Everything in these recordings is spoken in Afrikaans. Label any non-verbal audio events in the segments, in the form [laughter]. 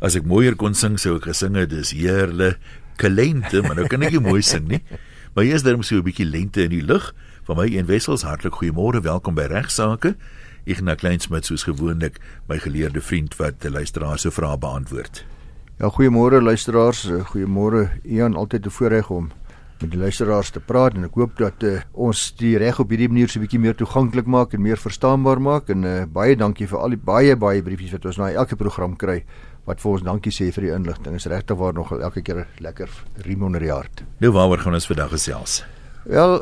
As ek mooier kon sing sou ek gesing het dis heerle kalente, maar nou kan ek nie mooi sing nie. [laughs] Maar hier is daar so 'n bietjie lente in die lug. Van my een wessels hartlik goeiemôre, welkom by Regsake. Ignas Kleinsmid soos gewoonlik my geleerde vriend wat die luisteraars se vrae beantwoord. Ja, goeiemôre luisteraars, goeiemôre Ian, altyd 'n voorreg om met die luisteraars te praat en ek hoop dat uh, ons die reg op hierdie manier so 'n bietjie meer toeganklik maak en meer verstaanbaar maak en uh, baie dankie vir al die baie baie briefies wat ons na elke program kry wat vir ons dankie sê vir die inligting. Is regtig waar nog elke keer lekker riem onder die hart. Nou waaroor gaan ons vandag gesels? Wel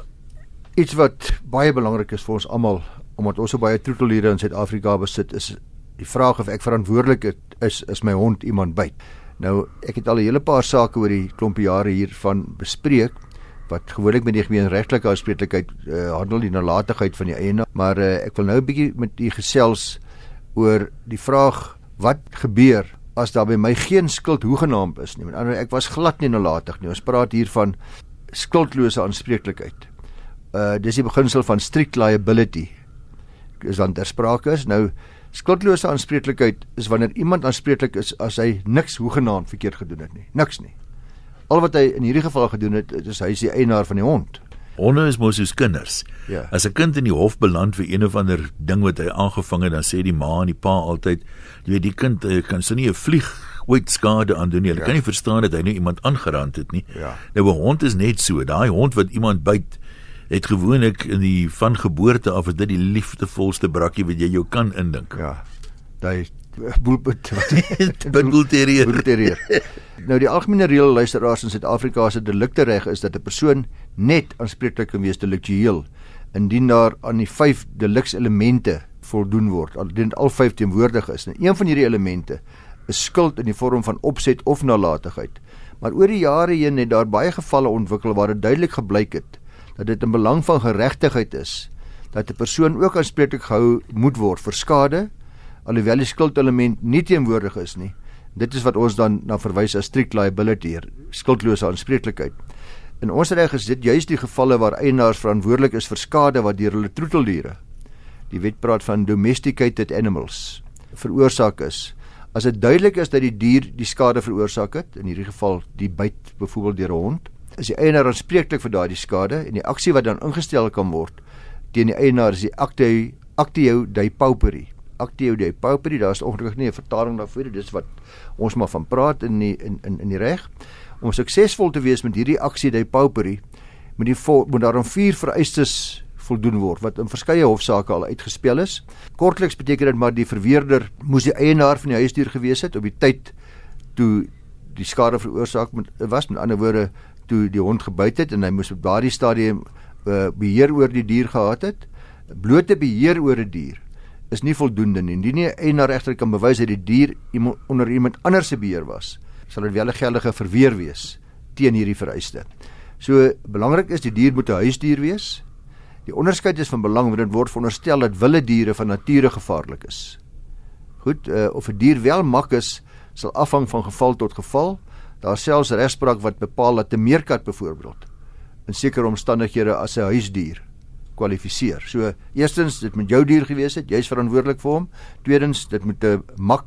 iets wat baie belangrik is vir ons almal omdat ons so baie troeteldiere in Suid-Afrika besit is die vraag of ek verantwoordelik is is my hond iemand byt. Nou ek het al 'n hele paar sake oor die klompie jare hiervan bespreek wat gewoonlik met die gemeenregtelike aanspreeklikheid uh, handel die nalatigheid van die eienaar, maar uh, ek wil nou 'n bietjie met u gesels oor die vraag wat gebeur as daar by my geen skuld hoegenaamd is nie. Met ander ek was glad nie nalatig nie. Ons praat hier van skuldlose aanspreeklikheid. Uh dis die beginsel van strict liability is dan ter sprake is. Nou skuldlose aanspreeklikheid is wanneer iemand aanspreeklik is as hy niks hoegenaamd verkeerd gedoen het nie. Niks nie. Al wat hy in hierdie geval gedoen het, is hy is die eienaar van die hond. Honde is mos soos kinders. Ja. As 'n kind in die hof beland vir een of ander ding wat hy aangevang het, dan sê die ma en die pa altyd, jy weet die kind uh, kan so nie 'n vlieg ooit skade aan doen nie. Hulle ja. kan nie verstaan dat hy nou iemand aangerand het nie. Ja. Nou 'n hond is net so. Daai hond wat iemand byt, het gewoonlik in die van geboorte af is dit die liefdevolste brakkie wat jy jou kan indink. Ja. Daai [laughs] boelput [laughs] Boelterrier. boelterrier. nou die algemene reël luisteraars in Suid-Afrika se delikte reg is dat 'n persoon net aanspreeklik kan wees deliktueel indien daar aan die 5 deliks elemente voldoen word. Al dit al 5 teenwoordig is. Nou een van hierdie elemente is skuld in die vorm van opset of nalatigheid. Maar oor die jare heen het daar baie gevalle ontwikkel waar dit duidelik gebleik het dat dit in belang van geregtigheid is dat 'n persoon ook aanspreeklik gehou moet word vir skade alhoewel die skuldelement nie teenwoordig is nie. Dit is wat ons dan na verwys as strict liability, skuldlose aanspreeklikheid. In ons reg is dit juis die gevalle waar eienaars verantwoordelik is vir skade wat deur hulle troeteldiere. Die wet praat van domesticated animals veroorsaak is. As dit duidelik is dat die dier die skade veroorsaak het, in hierdie geval die byt byvoorbeeld deur 'n hond, is die eienaar aanspreeklik vir daardie skade en die aksie wat dan ingestel kan word teen die eienaar is die actio actio dei pauperi. Actio dei pauperi, daar's ongelukkig nie 'n vertaling daarvoor nie, dis wat ons maar van praat in die in in in die reg. Om suksesvol te wees met hierdie aksie dei pauperi, moet die moet daar 'n vier vereistes voldoen word wat in verskeie hofsaake al uitgespel is. Kortliks beteken dit maar die verweerder moes die eienaar van die huisdier gewees het op die tyd toe die skade veroorsaak moet was met ander woorde toe die hond gebyt het en hy moes op daardie stadium uh, beheer oor die dier gehad het. Blote beheer oor 'n die dier is nie voldoende nie. Indien nie eienaar regter kan bewys dat die dier onder iemand anders se beheer was, sal dit wel 'n geldige verweer wees teen hierdie vereiste. So belangrik is die dier moet 'n huisdier wees. Die onderskeid is van belang want dit word veronderstel dat wilde diere van nature gevaarlik is. Goed, uh, of 'n die dier wel mak is, sal afhang van geval tot geval. Daar selfs regspraak wat bepaal dat 'n meerkat byvoorbeeld in sekere omstandighede as 'n huisdier kwalifiseer. So, eerstens, dit moet jou dier gewees het, jy's verantwoordelik vir hom. Tweedens, dit moet 'n mak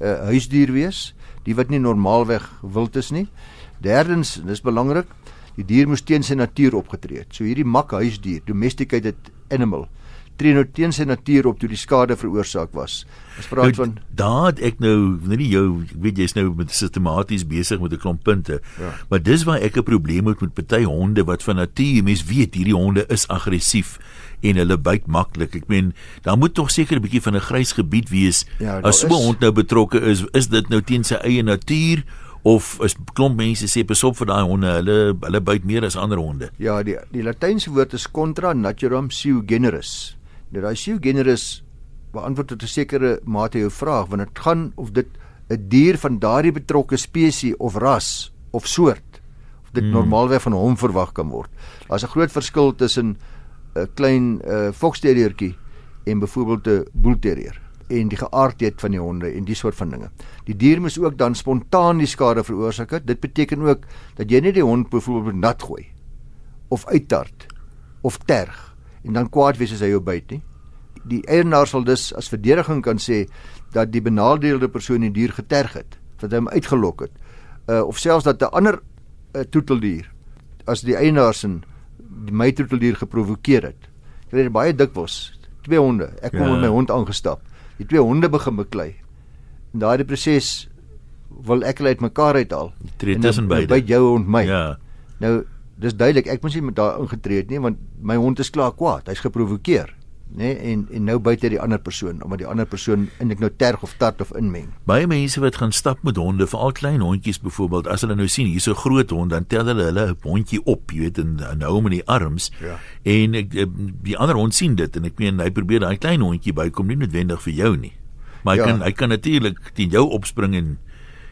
'n uh, huisdier wees, die wat nie normaalweg wild is nie. Derdens, dis belangrik, die dier moes teen sy natuur opgetree het. So hierdie mak huisdier, domesticated animal, tree nou teen sy natuur op toe die skade veroorsaak was. Ons praat nou, van het ek nou nie jou ek weet jy's nou met sistematies besig met 'n klomp punte. Ja. Maar dis waar ek 'n probleem het met party honde wat van natuur mens weet hierdie honde is aggressief en hulle byt maklik. Ek meen daar moet tog seker 'n bietjie van 'n grys gebied wees Ja, as so 'n hond nou betrokke is. Is dit nou teen sy eie natuur of is klomp mense sê pas op vir daai honde. Hulle hulle byt meer as ander honde. ja, die die latynse woord is contra naturam sui generis. Nou daai sui generis beantwoord tot 'n sekere mate jou vraag want dit gaan of dit 'n dier van daardie betrokke spesies of ras of soort of dit Hmm. mm. normaalweg van hom verwag kan word. Daar's 'n groot verskil tussen 'n klein uh, foksterriertjie en byvoorbeeld 'n boelterrier en die geaardheid van die honde en die soort van dinge. Die dier moes ook dan spontaan die skade veroorsaak het. Dit beteken ook dat jy nie die hond byvoorbeeld nat gooi of uittart of terg en dan kwaad wees as hy jou byt nie. Die eienaar sal dus as verdediging kan sê dat die benadeelde persoon die dier geterg het dat hy hom uitgelok het. Uh of selfs dat 'n ander uh, troeteldier as die eienaars en die my troeteldier geprovokeer het. Dit baie dikwels twee honde. Ek kom ja. met my hond aangestap. Die twee honde begin beklei. En daai proses wil ek hulle uitmekaar uithaal. Tree tussen beide. By jou hond my. Ja. Nou dis duidelik ek moes nie met daai ingetree het nie want my hond is klaar kwaad. Hy's geprovokeer nê nee, en en nou buite die ander persoon omdat die ander persoon eintlik nou terg of tart of inmeng. Baie mense wat gaan stap met honde, veral klein hondjies byvoorbeeld, as hulle nou sien hier's 'n groot hond, dan tel hulle hulle hondjie op, jy weet, en, en hou hom in die arms. Ja. En ek, die ander hond sien dit en ek meen hy probeer daai klein hondjie bykom nie noodwendig vir jou nie. Maar hy ja. kan hy kan natuurlik teen jou opspring en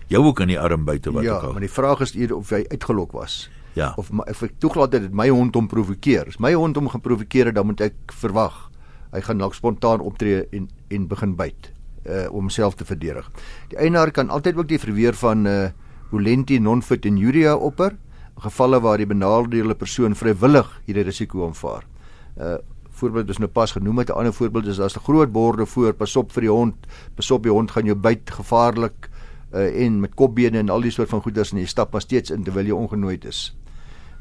jou ook in die arm buite wat ja, ook al. Ja, maar die vraag is eers of hy uitgelok was. Ja. Of of ek toegelaat het dit my hond hom provokeer. As my hond hom geprovokeer het, dan moet ek verwag hy gaan dalk spontaan optree en en begin byt uh om homself te verdedig. Die eienaar kan altyd ook die verweer van uh volenti non-fit injuria opper in gevalle waar die benadeelde persoon vrywillig hierdie risiko aanvaar. Uh voorbeeld is nou pas genoem het 'n ander voorbeeld is daar's 'n groot borde voor pas op vir die hond, pas op die hond gaan jou byt gevaarlik uh en met kopbene en al die soort van goeders en jy stap maar steeds in terwyl jy ongenooid is.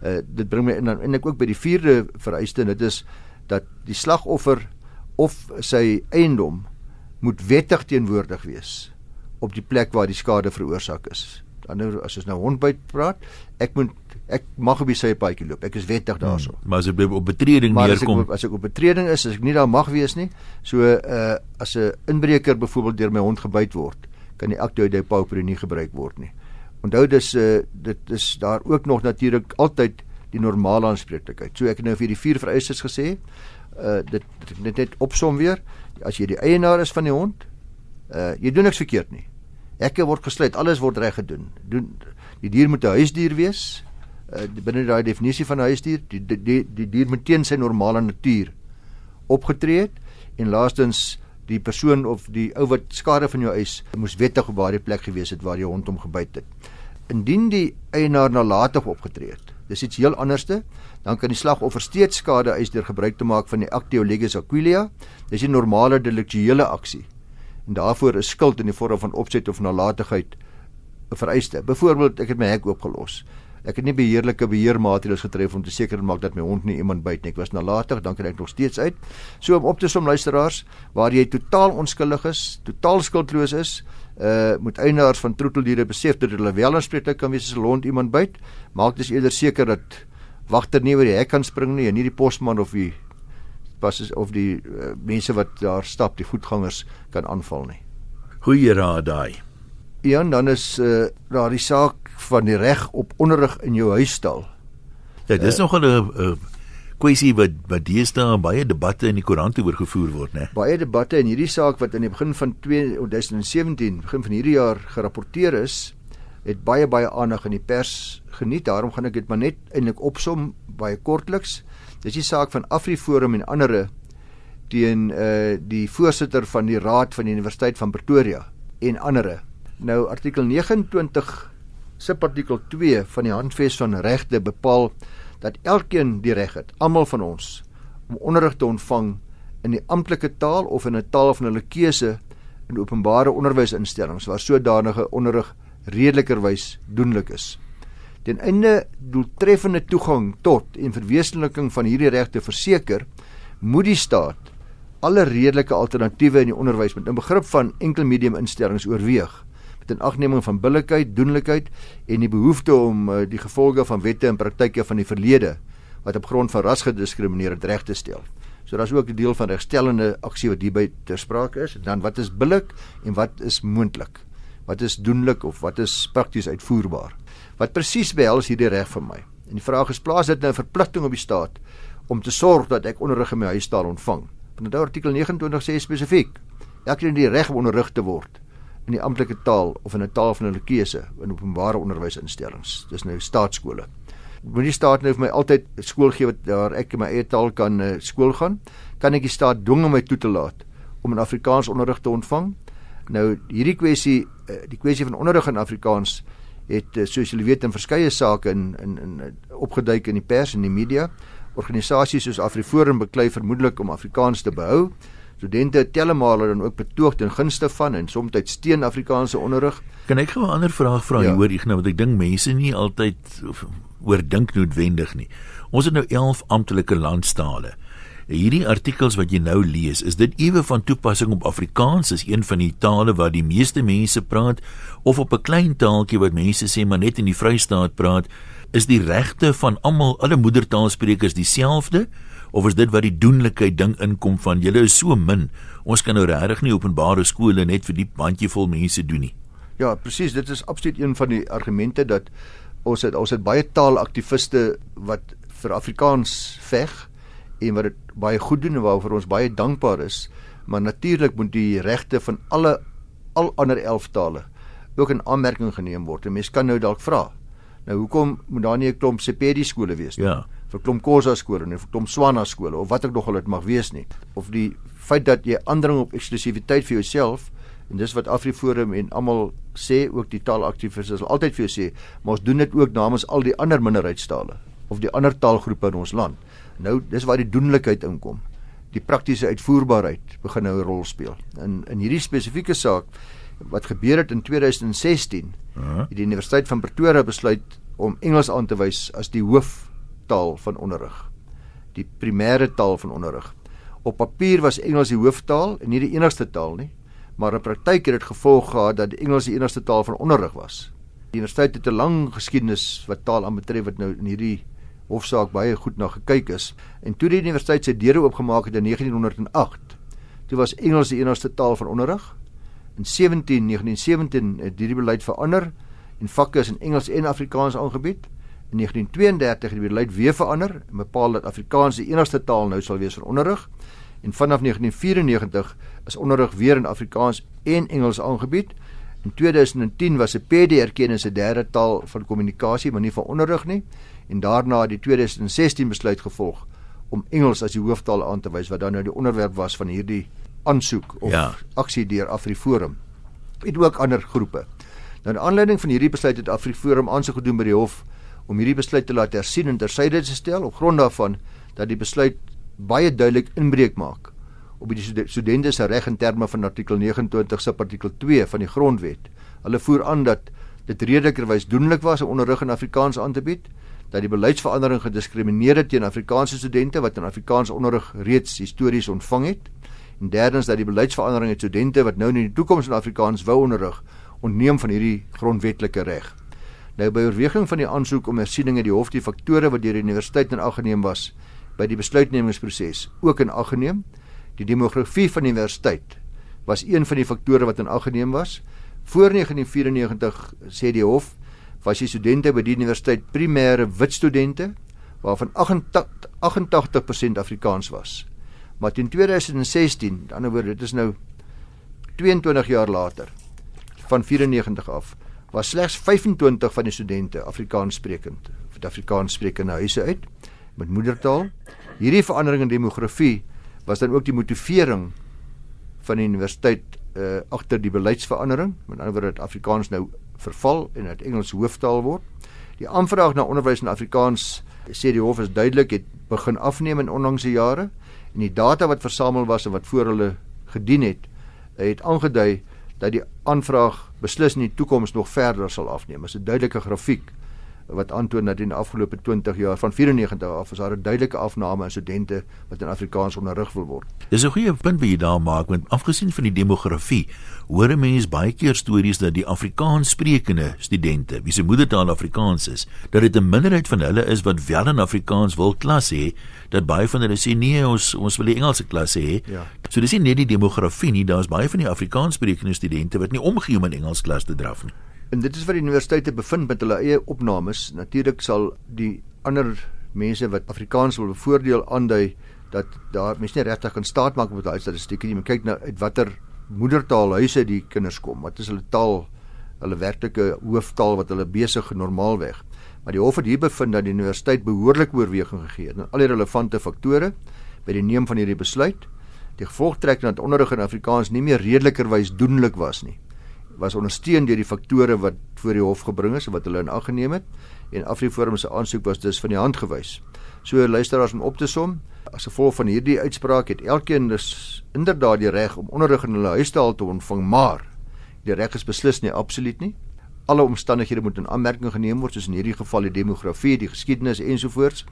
Uh dit bring my in dan en ek ook by die vierde vereiste en dit is dat die slagoffer of sy eiendom moet wettig teenwoordig wees op die plek waar die skade veroorsaak is. Ander as ons nou hondbyt praat, ek moet ek mag op die sy paadjie loop. Ek is wettig daarso. Hmm, maar as ek op betreding neerkom, as ek op betreding is, as ek nie daar mag wees nie, so uh as 'n inbreker byvoorbeeld deur my hond gebyt word, kan die acte de pauper nie gebruik word nie. Onthou dis uh dit is daar ook nog natuurlik altyd die normale aanspreeklikheid. So ek het nou vir die vier vereistes gesê uh dit dit net opsom weer. As jy die eienaar is van die hond uh jy doen niks verkeerd nie. Hekke word gesluit alles word reg gedoen. Doen die dier moet 'n huisdier wees. Uh binne daai definisie van 'n huisdier die die die, die dier moet teen sy normale natuur opgetree het. En laastens die persoon of die ou wat skade van jou eis moes wettig op daardie plek gewees het waar jy hond hom gebyt het indien die eienaar nalatig opgetree het dis iets heel anderste dan kan die slagoffer steeds skade eis deur gebruik te maak van die actio legis aquilia. Dis 'n normale deliktuele aksie. En daarvoor is skuld in die vorm van opset of nalatigheid 'n vereiste. Byvoorbeeld, ek het my hek oopgelos. Ek het nie beheerlike beheermaatreëls getref om te seker maak dat my hond nie iemand byt nie. Ek was nalatig, dan kan ek nog steeds uit. So om op te som luisteraars, waar jy totaal onskuldig is, totaal skuldloos is, uh moet eienaars van troeteldiere besef dat hulle wel aanspreeklik kan wees as 'n hond iemand byt. Maak dus eerder seker dat wagter nie oor die hek kan spring nie en nie die posman of die pas of die uh, mense wat daar stap, die voetgangers kan aanval nie. Goeie raad daai. Ja, dan is uh, daar die saak van die reg op onderrig in jou huisstal. Ja, dis uh, nog 'n kwessie wat wat deesdae baie debatte in die koerant oor gevoer word, né? Baie debatte en hierdie saak wat aan die begin van 2017, begin van hierdie jaar gerapporteer is, het baie baie aandag in die pers geniet. Daarom gaan ek dit maar net eintlik opsom baie kortliks. Dis die saak van AfriForum en ander teen uh die voorsitter van die Raad van die Universiteit van Pretoria en ander. Nou artikel 29 subartikel 2 van die Handves van Regte bepaal dat elkeen die reg het, almal van ons, om onderrig te ontvang in die amptelike taal of in 'n taal van hulle keuse in openbare onderwysinstellings waar sodanige onderrig redelikerwys doenlik is. Ten einde doeltreffende toegang tot en verwesenliking van hierdie regte verseker, moet die staat alle redelike alternatiewe in die onderwys met 'n begrip van enkelmedium instellings oorweeg met 'n agneming van billikheid, doenlikheid en die behoefte om uh, die gevolge van wette en praktyke van die verlede wat op grond van ras gediskrimineer het reg te stel. So daar's ook 'n deel van regstellende aksie wat hierby ter sprake is. Dan wat is billik en wat is moontlik? wat is doenlik of wat is prakties uitvoerbaar. Wat presies behels hierdie reg vir my? En die vraag is plaas dit nou 'n verpligting op die staat om te sorg dat ek onderrig in my huistaal ontvang. Want dit artikel 29 sê spesifiek ek het die reg om onderrig te word in die amptelike taal of in 'n taal van hulle keuse in openbare onderwysinstellings. Dis nou staatskole. Moet die staat nou vir my altyd skool gee wat daar ek in my eie taal kan uh, skool gaan? Kan ek die staat dwing om my toe te laat om in Afrikaans onderrig te ontvang? Nou hierdie kwessie Eh, die kwessie van onderrig in Afrikaans het eh, soos julle weet in verskeie sake in in in opgeduik in die pers en die media. Organisasies soos AfriForum beklei vermoedelik om Afrikaans te behou. Studente telemale dan ook betoog ten gunste van en soms teen Afrikaanse onderrig. Kan ek gou 'n ander vraag vra ja. hoor ek nou want ek dink mense nie altyd oordink noodwendig nie. Ons het nou 11 amptelike landstale. Hierdie artikels wat jy nou lees, is dit ewe van toepassing op Afrikaans as een van die tale wat die meeste mense praat of op 'n klein taaltjie wat mense sê maar net in die Vrystaat praat? Is die regte van almal alle moedertaalsprekers dieselfde? Of is dit wat die doenlikheid ding inkom van julle is so min ons kan nou regtig nie openbare skole net vir die bandjie vol mense doen nie ja presies dit is absoluut een van die argumente dat ons het ons het baie taalaktiviste wat vir Afrikaans veg en wat dit baie goed doen en waarvoor ons baie dankbaar is maar natuurlik moet die regte van alle al ander 11 tale ook in aanmerking geneem word. 'n Mens kan nou dalk vra. Nou hoekom moet daar nie 'n klomp Sepedi skole wees nie? Ja vir klomp Khoza skole en vir klomp Swana skole of wat ek nog al dit mag wees nie. Of die feit dat jy aandring op eksklusiwiteit vir jouself en dis wat AfriForum en almal sê ook die taalaktivistes sal altyd vir jou sê maar ons doen dit ook namens al die ander minderheidstale of die ander taalgroepe in ons land. Nou dis waar die doenlikheid inkom. Die praktiese uitvoerbaarheid begin nou 'n rol speel. In in hierdie spesifieke saak wat gebeur het in 2016 uh -huh. het die Universiteit van Pretoria besluit om Engels aan te wys as die hoof taal van onderrig. Die primêre taal van onderrig. Op papier was Engels die hooftaal en nie die enigste taal nie, maar in praktyk het dit gevolg gehad dat Engels die enigste taal van onderrig was. Die universiteit het 'n lang geskiedenis wat taal aanbetref wat nou in hierdie hofsaak baie goed na gekyk is. En toe die universiteit sy deure oopgemaak het in 1908, toe was Engels die enigste taal van onderrig. In 17 1917 het hierdie beleid verander en vakke is in Engels en Afrikaans aangebied. In 1932 het die beleid weer verander en bepaal dat Afrikaans die enigste taal nou sal wees vir onderrig. En vanaf 1994 is onderrig weer in Afrikaans en Engels aangebied. In 2010 was 'n PD erken as 'n derde taal van kommunikasie, maar nie van onderrig nie. En daarna het die 2016 besluit gevolg om Engels as die hooftaal aan te wys wat dan nou die onderwerp was van hierdie aansoek of ja. aksie deur AfriForum. Het ook ander groepe. Nou in aanleiding van hierdie besluit het AfriForum aansoek gedoen by die hof om hierdie besluit te laat hersien en tersyde te stel op grond daarvan dat die besluit baie duidelik inbreuk maak op die studente se reg in terme van artikel 29 sub artikel 2 van die grondwet. Hulle voer aan dat dit redelikerwys doenlik was om onderrig in Afrikaans aan te bied, dat die beleidsverandering gediskrimineer het teen Afrikaanse studente wat in Afrikaans onderrig reeds histories ontvang het. En derdens dat die beleidsverandering het studente wat nou in die toekoms in Afrikaans wou onderrig ontneem van hierdie grondwetlike reg. Nou by oorweging van die aansoek om hersiening het die hof die faktore wat deur die universiteit in ag geneem was by die besluitnemingsproses ook in ag geneem. Die demografie van die universiteit was een van die faktore wat in ag geneem was. Voor 1994 sê die hof was die studente by die universiteit primêre wit studente waarvan 88% 88% Afrikaans was. Maar teen 2016, aan die ander woorde, dit is nou 22 jaar later van 94 af was slegs 25 van die studente Afrikaans sprekend vir Afrikaans sprekende huise uit met moedertaal. Hierdie verandering in demografie was dan ook die motivering van die universiteit uh agter die beleidsverandering. Met ander woorde dat Afrikaans nou verval en dat Engels hooftaal word. Die aanvraag na onderwys in Afrikaans sê die hof is duidelik het begin afneem in onlangse jare en die data wat versamel was en wat voor hulle gedien het het aangedui dat die aanvraag beslis in die toekoms nog verder sal afneem. Dit is 'n duidelike grafiek wat aantoon dat in die afgelope 20 jaar van 94 af is daar 'n duidelike afname in studente wat in Afrikaans onderrig wil word. Dis 'n goeie punt wat jy daar maak want afgesien van die demografie, hoor mense baie keer stories dat die Afrikaans sprekende studente, wie se moedertaal Afrikaans is, dat dit 'n minderheid van hulle is wat wel in Afrikaans wil klas hê, dat baie van hulle sê nee, ons ons wil die Engelse klas hê. Ja. So dis nie net die demografie nie, daar's baie van die Afrikaans sprekende studente wat nie omgee om in Engels klas te draf nie. En dit is wat die universiteite bevind met hulle eie opnames. Natuurlik sal die ander mense wat Afrikaans wil bevoordeel aandui dat daar mense nie regtig kan staat maak op daai statistieke nie. Men kyk nou uit watter moedertaalhuise die kinders kom. Wat is hulle taal? Hulle werklike hooftaal wat hulle besig normaalweg. Maar die hof het hier bevind dat die universiteit behoorlik oorweging gegee het aan al die relevante faktore by die neem van hierdie besluit. Die gevolgtrekking dat onderrig in Afrikaans nie meer redelikerwys doenlik was nie was ondersteun deur die faktore wat voor die hof gebring is en wat hulle in ag geneem het en Afriforum se aansoek was dus van die hand gewys. So luisteraars om op te som, as gevolg van hierdie uitspraak het elkeen dus inderdaad die reg om onderrig in hulle huis te haal te ontvang, maar die reg is beslis nie absoluut nie. Alle omstandighede moet in aanmerking geneem word, soos in hierdie geval die demografie, die geskiedenis ensovoorts.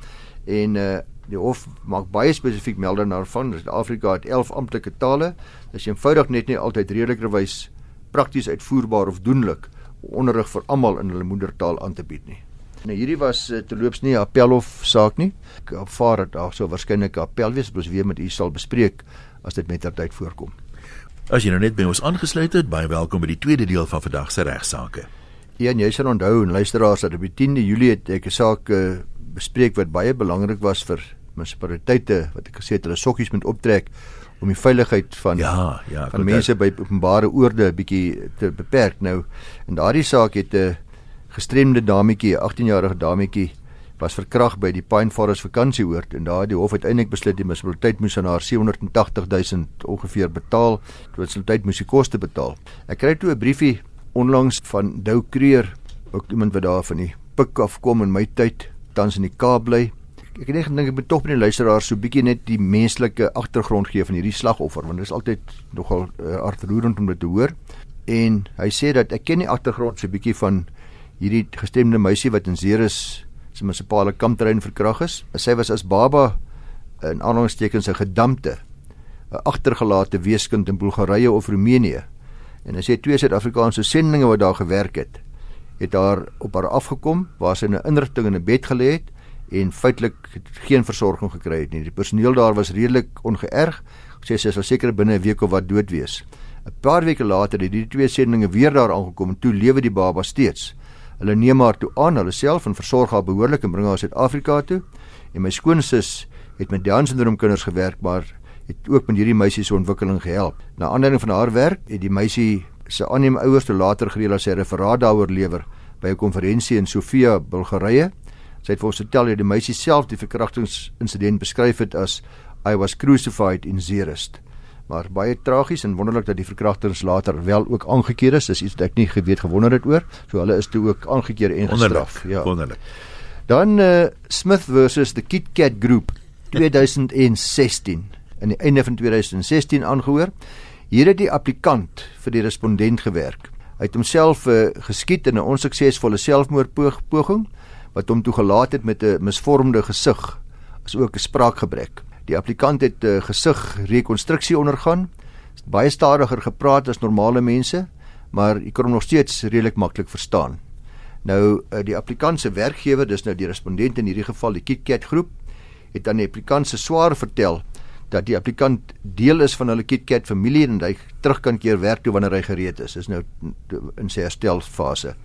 En uh die hof maak baie spesifiek melding daarvan dat Afrika het 11 amptelike tale. Dis eenvoudig net nie altyd redelikerwys prakties uitvoerbaar of doenlik onderrig vir almal in hulle moedertaal aan te bied nie. Nou hierdie was uh, terloops nie 'n appelhof saak nie. Ek ervaar dat daar sou waarskynlik 'n appel wees, ons weer met u sal bespreek as dit met tyd voorkom. As jy nou net by ons aangesluit het, baie welkom by die tweede deel van vandag se regsaake. Ja, jy sal onthou en luisteraars dat op die 10de Julie het ek 'n saak uh, bespreek wat baie belangrik was vir munisipaliteite wat ek gesê het hulle sokkies moet optrek om die veiligheid van ja, ja, van mense by openbare oorde 'n bietjie te beperk. Nou in daardie saak het 'n gestremde dametjie, 'n 18-jarige dametjie was verkragt by die Pine Forest vakansieoord en daar het die hof uiteindelik besluit die munisipaliteit moes aan haar 780 000 ongeveer betaal. Die munisipaliteit moes die koste betaal. Ek kry toe 'n briefie onlangs van Dou Kreer, ook iemand wat daar van die pik af kom in my tyd tans in die Kaap bly. Ek het net gedink ek moet tog by die luisteraars so bietjie net die menslike agtergrond gee van hierdie slagoffer want dit is altyd nogal uh, hartroerend om dit te hoor. En hy sê dat ek ken die agtergrond so bietjie van hierdie gestemde meisie wat in Ceres se munisipale kampterrein verkrag is. Sy was as baba in aanhalingstekens 'n gedampte 'n agtergelate weeskind in Bulgarië of Roemenië. En hy sê twee Suid-Afrikaanse sendinge wat daar gewerk het, het daar op haar afgekom waar sy in 'n inrigting in 'n bed gelê het en feitelik geen versorging gekry het nie. Die personeel daar was redelik ongeërg. Sê sy sal seker binne 'n week of wat dood wees. 'n Paar weke later het die twee sendinge weer daar aangekom en toe lewe die baba steeds. Hulle neem haar toe aan, hulle self en versorg haar behoorlik en bring haar Suid-Afrika toe. En my skoonsis het met Down syndroom kinders gewerk, maar het ook met hierdie meisie se ontwikkeling gehelp. Na aanleiding van haar werk het die meisie se aanneem ouers te later gereël as sy referaat daaroor lewer by 'n konferensie in Sofia, Bulgarië. Sy het vir ons vertel hoe die meisie self die verkrachtingsinsident beskryf het as I was crucified in Zerest. Maar baie tragies en wonderlik dat die verkrachters later wel ook aangekeer is. Dis iets wat ek nie geweet gewonder het oor. So hulle is toe ook aangekeer en gestraf. Ja. Wonderlik. Dan uh, Smith versus the Kit Kat Group [laughs] 2016 in die einde van 2016 aangehoor. Hier het die applikant vir die respondent gewerk. Hy het homself uh, geskiet in 'n onsuksesvolle selfmoordpoging wat hom toegelaat het met 'n misvormde gesig as ook 'n spraakgebrek. Die applikant het 'n uh, gesigrekonstruksie ondergaan. Baie stadiger gepraat as normale mense, maar hy kon hom nog steeds redelik maklik verstaan. Nou uh, die applikant se werkgewer, dis nou die respondent in hierdie geval die KitKat groep, het aan die applikant se swaar vertel dat die applikant deel is van hulle KitKat familie en hy terug kan keer werk toe wanneer hy gereed is. Dis nou in sy herstelfase.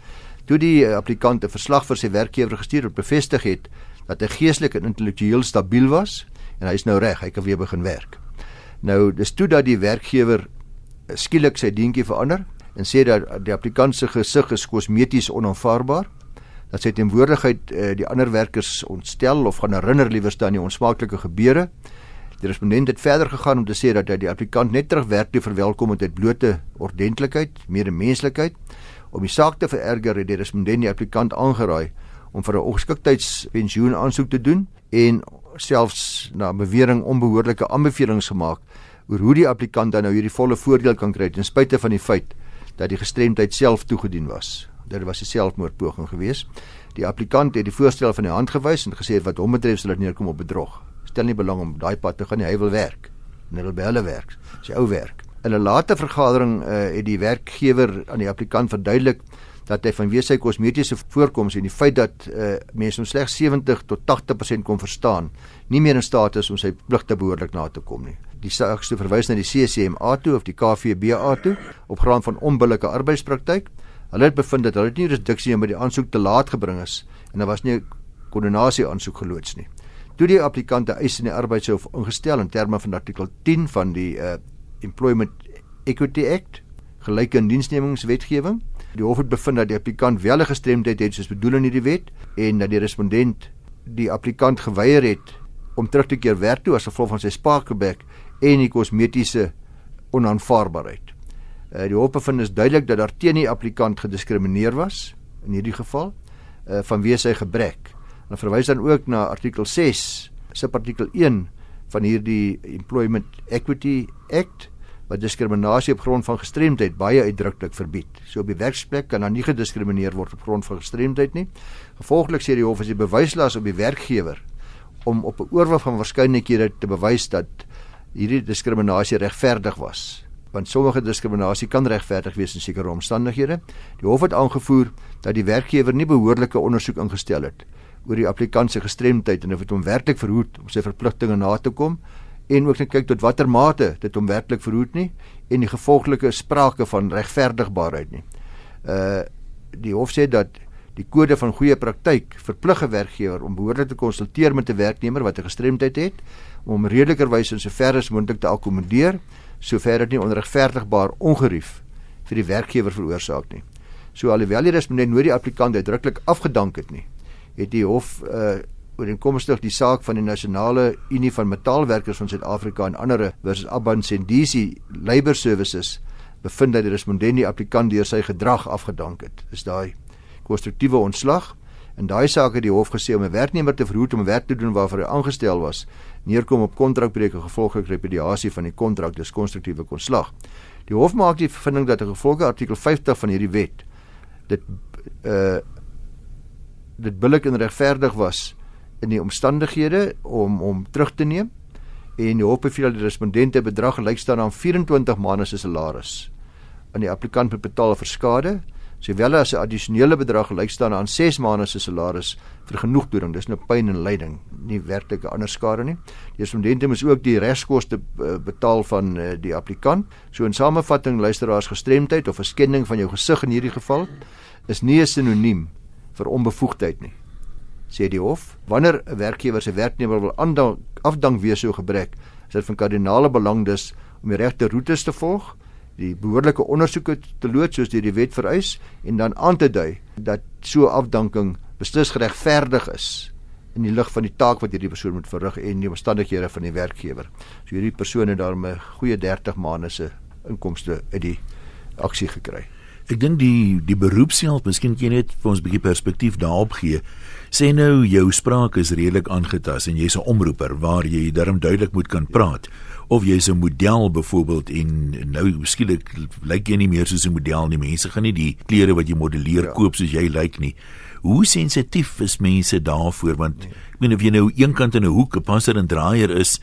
Toe die applikant 'n verslag vir sy werkgewer gestuur het, bevestig het dat hy geestelik en intellektueel stabiel was en hy is nou reg, hy kan weer begin werk. Nou dis toe dat die werkgewer skielik sy dientjie verander en sê dat die applikant se gesig is kosmeties onaanvaarbaar dat sy teenwoordigheid uh, die ander werkers ontstel of gaan herinner liewer staan die onsmaaklike gebeure Die respondent het verder gegaan om te sê dat hy die applikant net terugwerk te verwelkom met blote ordentlikheid, meer menslikheid. Om die saak te vererger het die respondent die applikant aangeraai om vir 'n ongeskiktheidspensioen aansoek te doen en selfs na bewering onbehoorlike aanbevelings gemaak oor hoe die applikant dan nou hierdie volle voordeel kan kry ten spyte van die feit dat die gestremdheid self toegedien was. Dit was 'n selfmoordpoging geweest. Die applikant het die voorstel van die hand gewys en gesê wat hom betref sal dit neerkom op bedrog stel nie belang om daai pad te gaan nie. Hy wil werk. En hy wil by hulle werk. Sy ou werk. In 'n later vergadering uh, het die werkgewer aan die applikant verduidelik dat hy vanweë sy kosmetiese voorkoms en die feit dat uh, mense hom slegs 70 tot 80% kon verstaan, nie meer in staat is om sy pligte behoorlik na te kom nie. Die saak is verwys na die CCMA toe of die KVBA toe op grond van onbillike arbeidspraktyk. Hulle het bevind dat hulle nie reduksie in by die aansoek te laat gebring is en daar was nie 'n koördinasie aansoek geloods nie toe die applikante eis in die arbeidshof ingestel in terme van artikel 10 van die uh, Employment Equity Act gelyke indiensnemingswetgewing die hof het bevind dat die applikant wel 'n gestremdheid het soos bedoel in hierdie wet en dat die respondent die applikant geweier het om terug te keer werk toe as gevolg van sy spaakgebek en die kosmetiese onaanvaarbaarheid. Uh, die hof bevind is duidelik dat daar teen die applikant gediskrimineer was in hierdie geval uh, vanweë sy gebrek. Hulle verwys dan ook na artikel 6 subartikel 1 van hierdie Employment Equity Act wat diskriminasie op grond van gestremdheid baie uitdruklik verbied. So op die werksplek kan daar nie gediskrimineer word op grond van gestremdheid nie. Gevolglik sê die hof as die bewyslas op die werkgewer om op 'n oorwig van waarskynlikhede te bewys dat hierdie diskriminasie regverdig was. Want sommige diskriminasie kan regverdig wees in sekere omstandighede. Die hof het aangevoer dat die werkgewer nie behoorlike ondersoek ingestel het oor die applikant se gestremdheid en of dit hom werklik verhoed om sy verpligtinge na te kom en ook net kyk tot watter mate dit hom werklik verhoed nie en die gevolglike sprake van regverdigbaarheid nie. Uh die hof sê dat die kode van goeie praktyk verplig 'n werkgewer om behoorlik te konsulteer met 'n werknemer wat 'n gestremdheid het om redelikerwys en sover as moontlik te akkommodeer sover dit nie onregverdigbaar ongerief vir die werkgewer veroorsaak nie. So alhoewel die respondent nooit die applikant uitdruklik afgedank het nie, het die hof uh ooreenkomstig die saak van die nasionale unie van metaalwerkers van Suid-Afrika en ander versus Aban Sendisi Labour Services bevind dat die respondent die applikant deur sy gedrag afgedank het. Dis daai konstruktiewe ontslag. In daai saak het die hof gesê om 'n werknemer te verhoed om werk te doen waarvoor hy aangestel was, neerkom op kontrakbreuke gevolglik repudiasie van die kontrak, dis konstruktiewe ontslag. Die hof maak die bevinding dat gevolge artikel 50 van hierdie wet dit uh dit billik en regverdig was in die omstandighede om om terug te neem. En die hof beveel dat die respondente bedrag gelyk staan aan 24 maande se salaris. Aan die applikant moet betaal vir skade sowel as 'n addisionele bedrag gelyk staan aan 6 maande se salaris vir genoegdoening. Dis nou pyn en lyding. Nie werklike ander skade nie. Die respondente moet ook die regskoste eh, betaal van eh, die applikant. So in samevatting luisteraars gestremdheid of 'n skending van jou gesig in hierdie geval is nie 'n sinoniem vir onbevoegdheid nie sê die hof. Wanneer 'n werkgewer sy werknemer wil aandank, afdank wees so gebrek, is dit van kardinale belang dus om die regte roetes te volg, die behoorlike ondersoeke te loods soos deur die wet vereis en dan aan te dui dat so afdanking beslis geregverdig is in die lig van die taak wat hierdie persoon moet verrig en die omstandighede van die werkgewer. So hierdie persoon het daarmee goeie 30 maande se inkomste uit die aksie gekry. Ek dink die die beroepshelp, miskien kan jy net vir ons 'n bietjie perspektief daarop gee. Sê nou jou spraak is redelik aangetas en jy's 'n omroeper waar jy darm duidelik moet kan praat of jy's 'n model byvoorbeeld en nou skielik lyk jy nie meer soos 'n model nie. Mense gaan nie die klere wat jy modelleer ja. koop soos jy lyk nie. Hoe sensitief is mense daarvoor want ek meen of jy nou eenkant in 'n hoek 'n passer en draaier is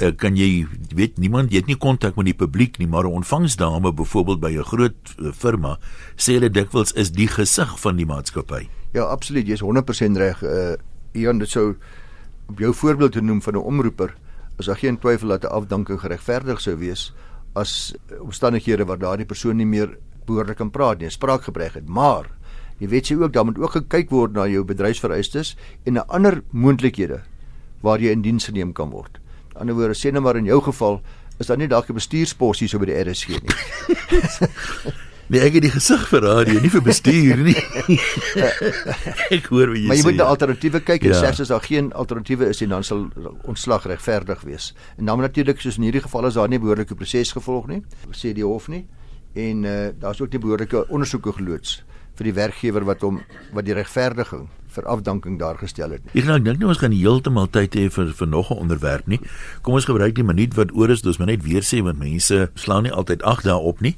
uh, kan jy weet niemand jy het nie kontak met die publiek nie maar 'n ontvangsdame byvoorbeeld by 'n groot uh, firma sê hulle dikwels is die gesig van die maatskappy. Ja, absoluut, jy's 100% reg. Uh Ian, dit sou op jou voorbeeld te noem van 'n omroeper, is daar geen twyfel dat 'n afdanking geregverdig sou wees as omstandighede waar daardie persoon nie meer behoorlik kan praat nie, spraakgebrek het. Maar jy weet jy ook dan moet ook gekyk word na jou bedryfsvereistes en na ander moontlikhede waar jy in diens geneem kan word ander woorde sê net maar in jou geval is daar nie dalk 'n bestuursposie so by die RSG nie. [laughs] nee, ek het die gesig vir radio, nie vir bestuur nie. [laughs] ek hoor wat jy sê. Maar jy moet na alternatiewe kyk en ja. selfs as daar geen alternatiewe is nie, dan sal ontslag regverdig wees. En dan natuurlik soos in hierdie geval is daar nie behoorlike proses gevolg nie, sê die hof nie. En uh, daar's ook nie behoorlike ondersoeke geloods vir die werkgewer wat hom wat die regverdiging vir afdanking daar gestel het. Ek nou dink nie ons gaan heeltemal tyd hê vir vir nog 'n onderwerp nie. Kom ons gebruik die minuut wat oor is, dus maar net weer sê want mense slaan nie altyd ag daarop nie.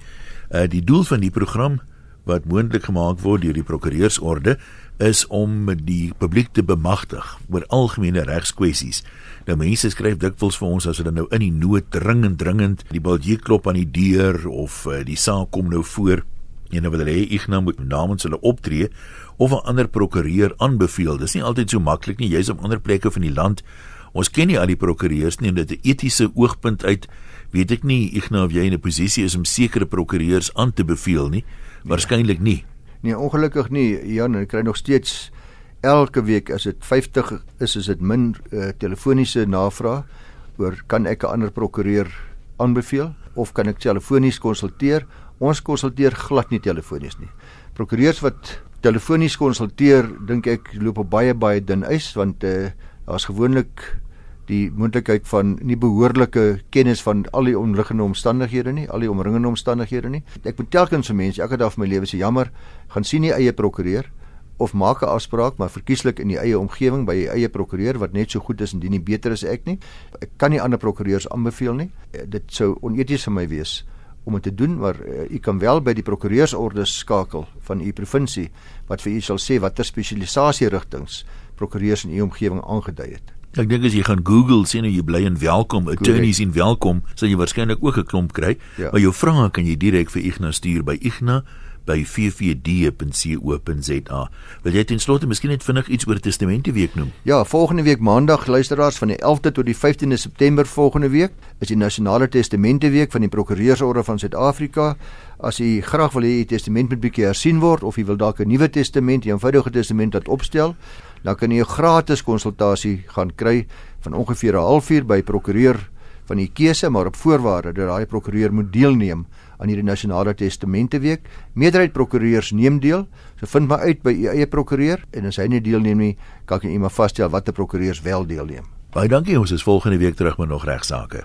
Uh die doel van die program wat moontlik gemaak word deur die prokureursorde is om die publiek te bemagtig oor algemene regskwessies. Nou mense skryf dikwels vir ons as hulle nou in die nood dringend dringend die biljet klop aan die deur of uh, die saak kom nou voor en hulle wil hê ek nou moet namens hulle optree of 'n ander prokureur aanbeveel. Dis nie altyd so maklik nie, jy's op ander plekke van die land. Ons ken nie al die prokureurs nie en dit 'n etiese oogpunt uit weet ek nie ek nou of jy in 'n posisie is om sekere prokureurs aan te beveel nie. Waarskynlik nie. Nee, ongelukkig nie. Jan, ek kry nog steeds elke week as dit 50 is, is dit min uh, telefoniese navrae oor kan ek 'n ander prokureur aanbeveel of kan ek telefonies konsulteer? Ons konsulteer glad nie telefonies nie. Prokureurs wat telefonies konsulteer, dink ek loop op baie baie dun ys want uh, daar's gewoonlik die moontlikheid van nie behoorlike kennis van al die omliggende omstandighede nie, al die omringende omstandighede nie. Ek moet telkens vir mense elke dag van my lewe sê jammer, gaan sien nie eie prokureur of maak 'n afspraak maar verkieslik in die eie omgewing by die eie prokureur wat net so goed is en die nie beter as ek nie. Ek kan nie ander prokureurs aanbeveel nie. Eh, dit sou oneties vir my wees om dit te doen, maar uh, u kan wel by die prokureursorde skakel van u provinsie wat vir u sal sê watter spesialisasie rigtings prokureurs in u omgewing aangedui het. Ek dink as jy gaan Google sien hoe jy bly en welkom, attorneys en welkom, sal jy waarskynlik ook 'n klomp kry. Ja. Maar jou vrae kan jy direk vir Ignas stuur by Ignas by ffd.co.za. Wil jy ten slotte miskien net vinnig iets oor Testamente Week noem? Ja, volgende week Maandag luisteraars van die 11de tot die 15de September volgende week is die Nasionale Testamente Week van die Prokureursorde van Suid-Afrika. As u graag wil hê u testament moet bietjie hersien word of u wil dalk 'n nuwe testament, 'n eenvoudige testament wat opstel, dan kan u 'n gratis konsultasie gaan kry van ongeveer 'n halfuur by prokureur van u keuse, maar op voorwaarde dat daai prokureur moet deelneem aan hierdie nasionale testamente week. Meerderheid prokureurs neem deel. So vind maar uit by u eie prokureur en as hy nie deelneem nie, kan jy maar vasstel watter prokureurs wel deelneem. Baie dankie, ons is volgende week terug met nog regsaake.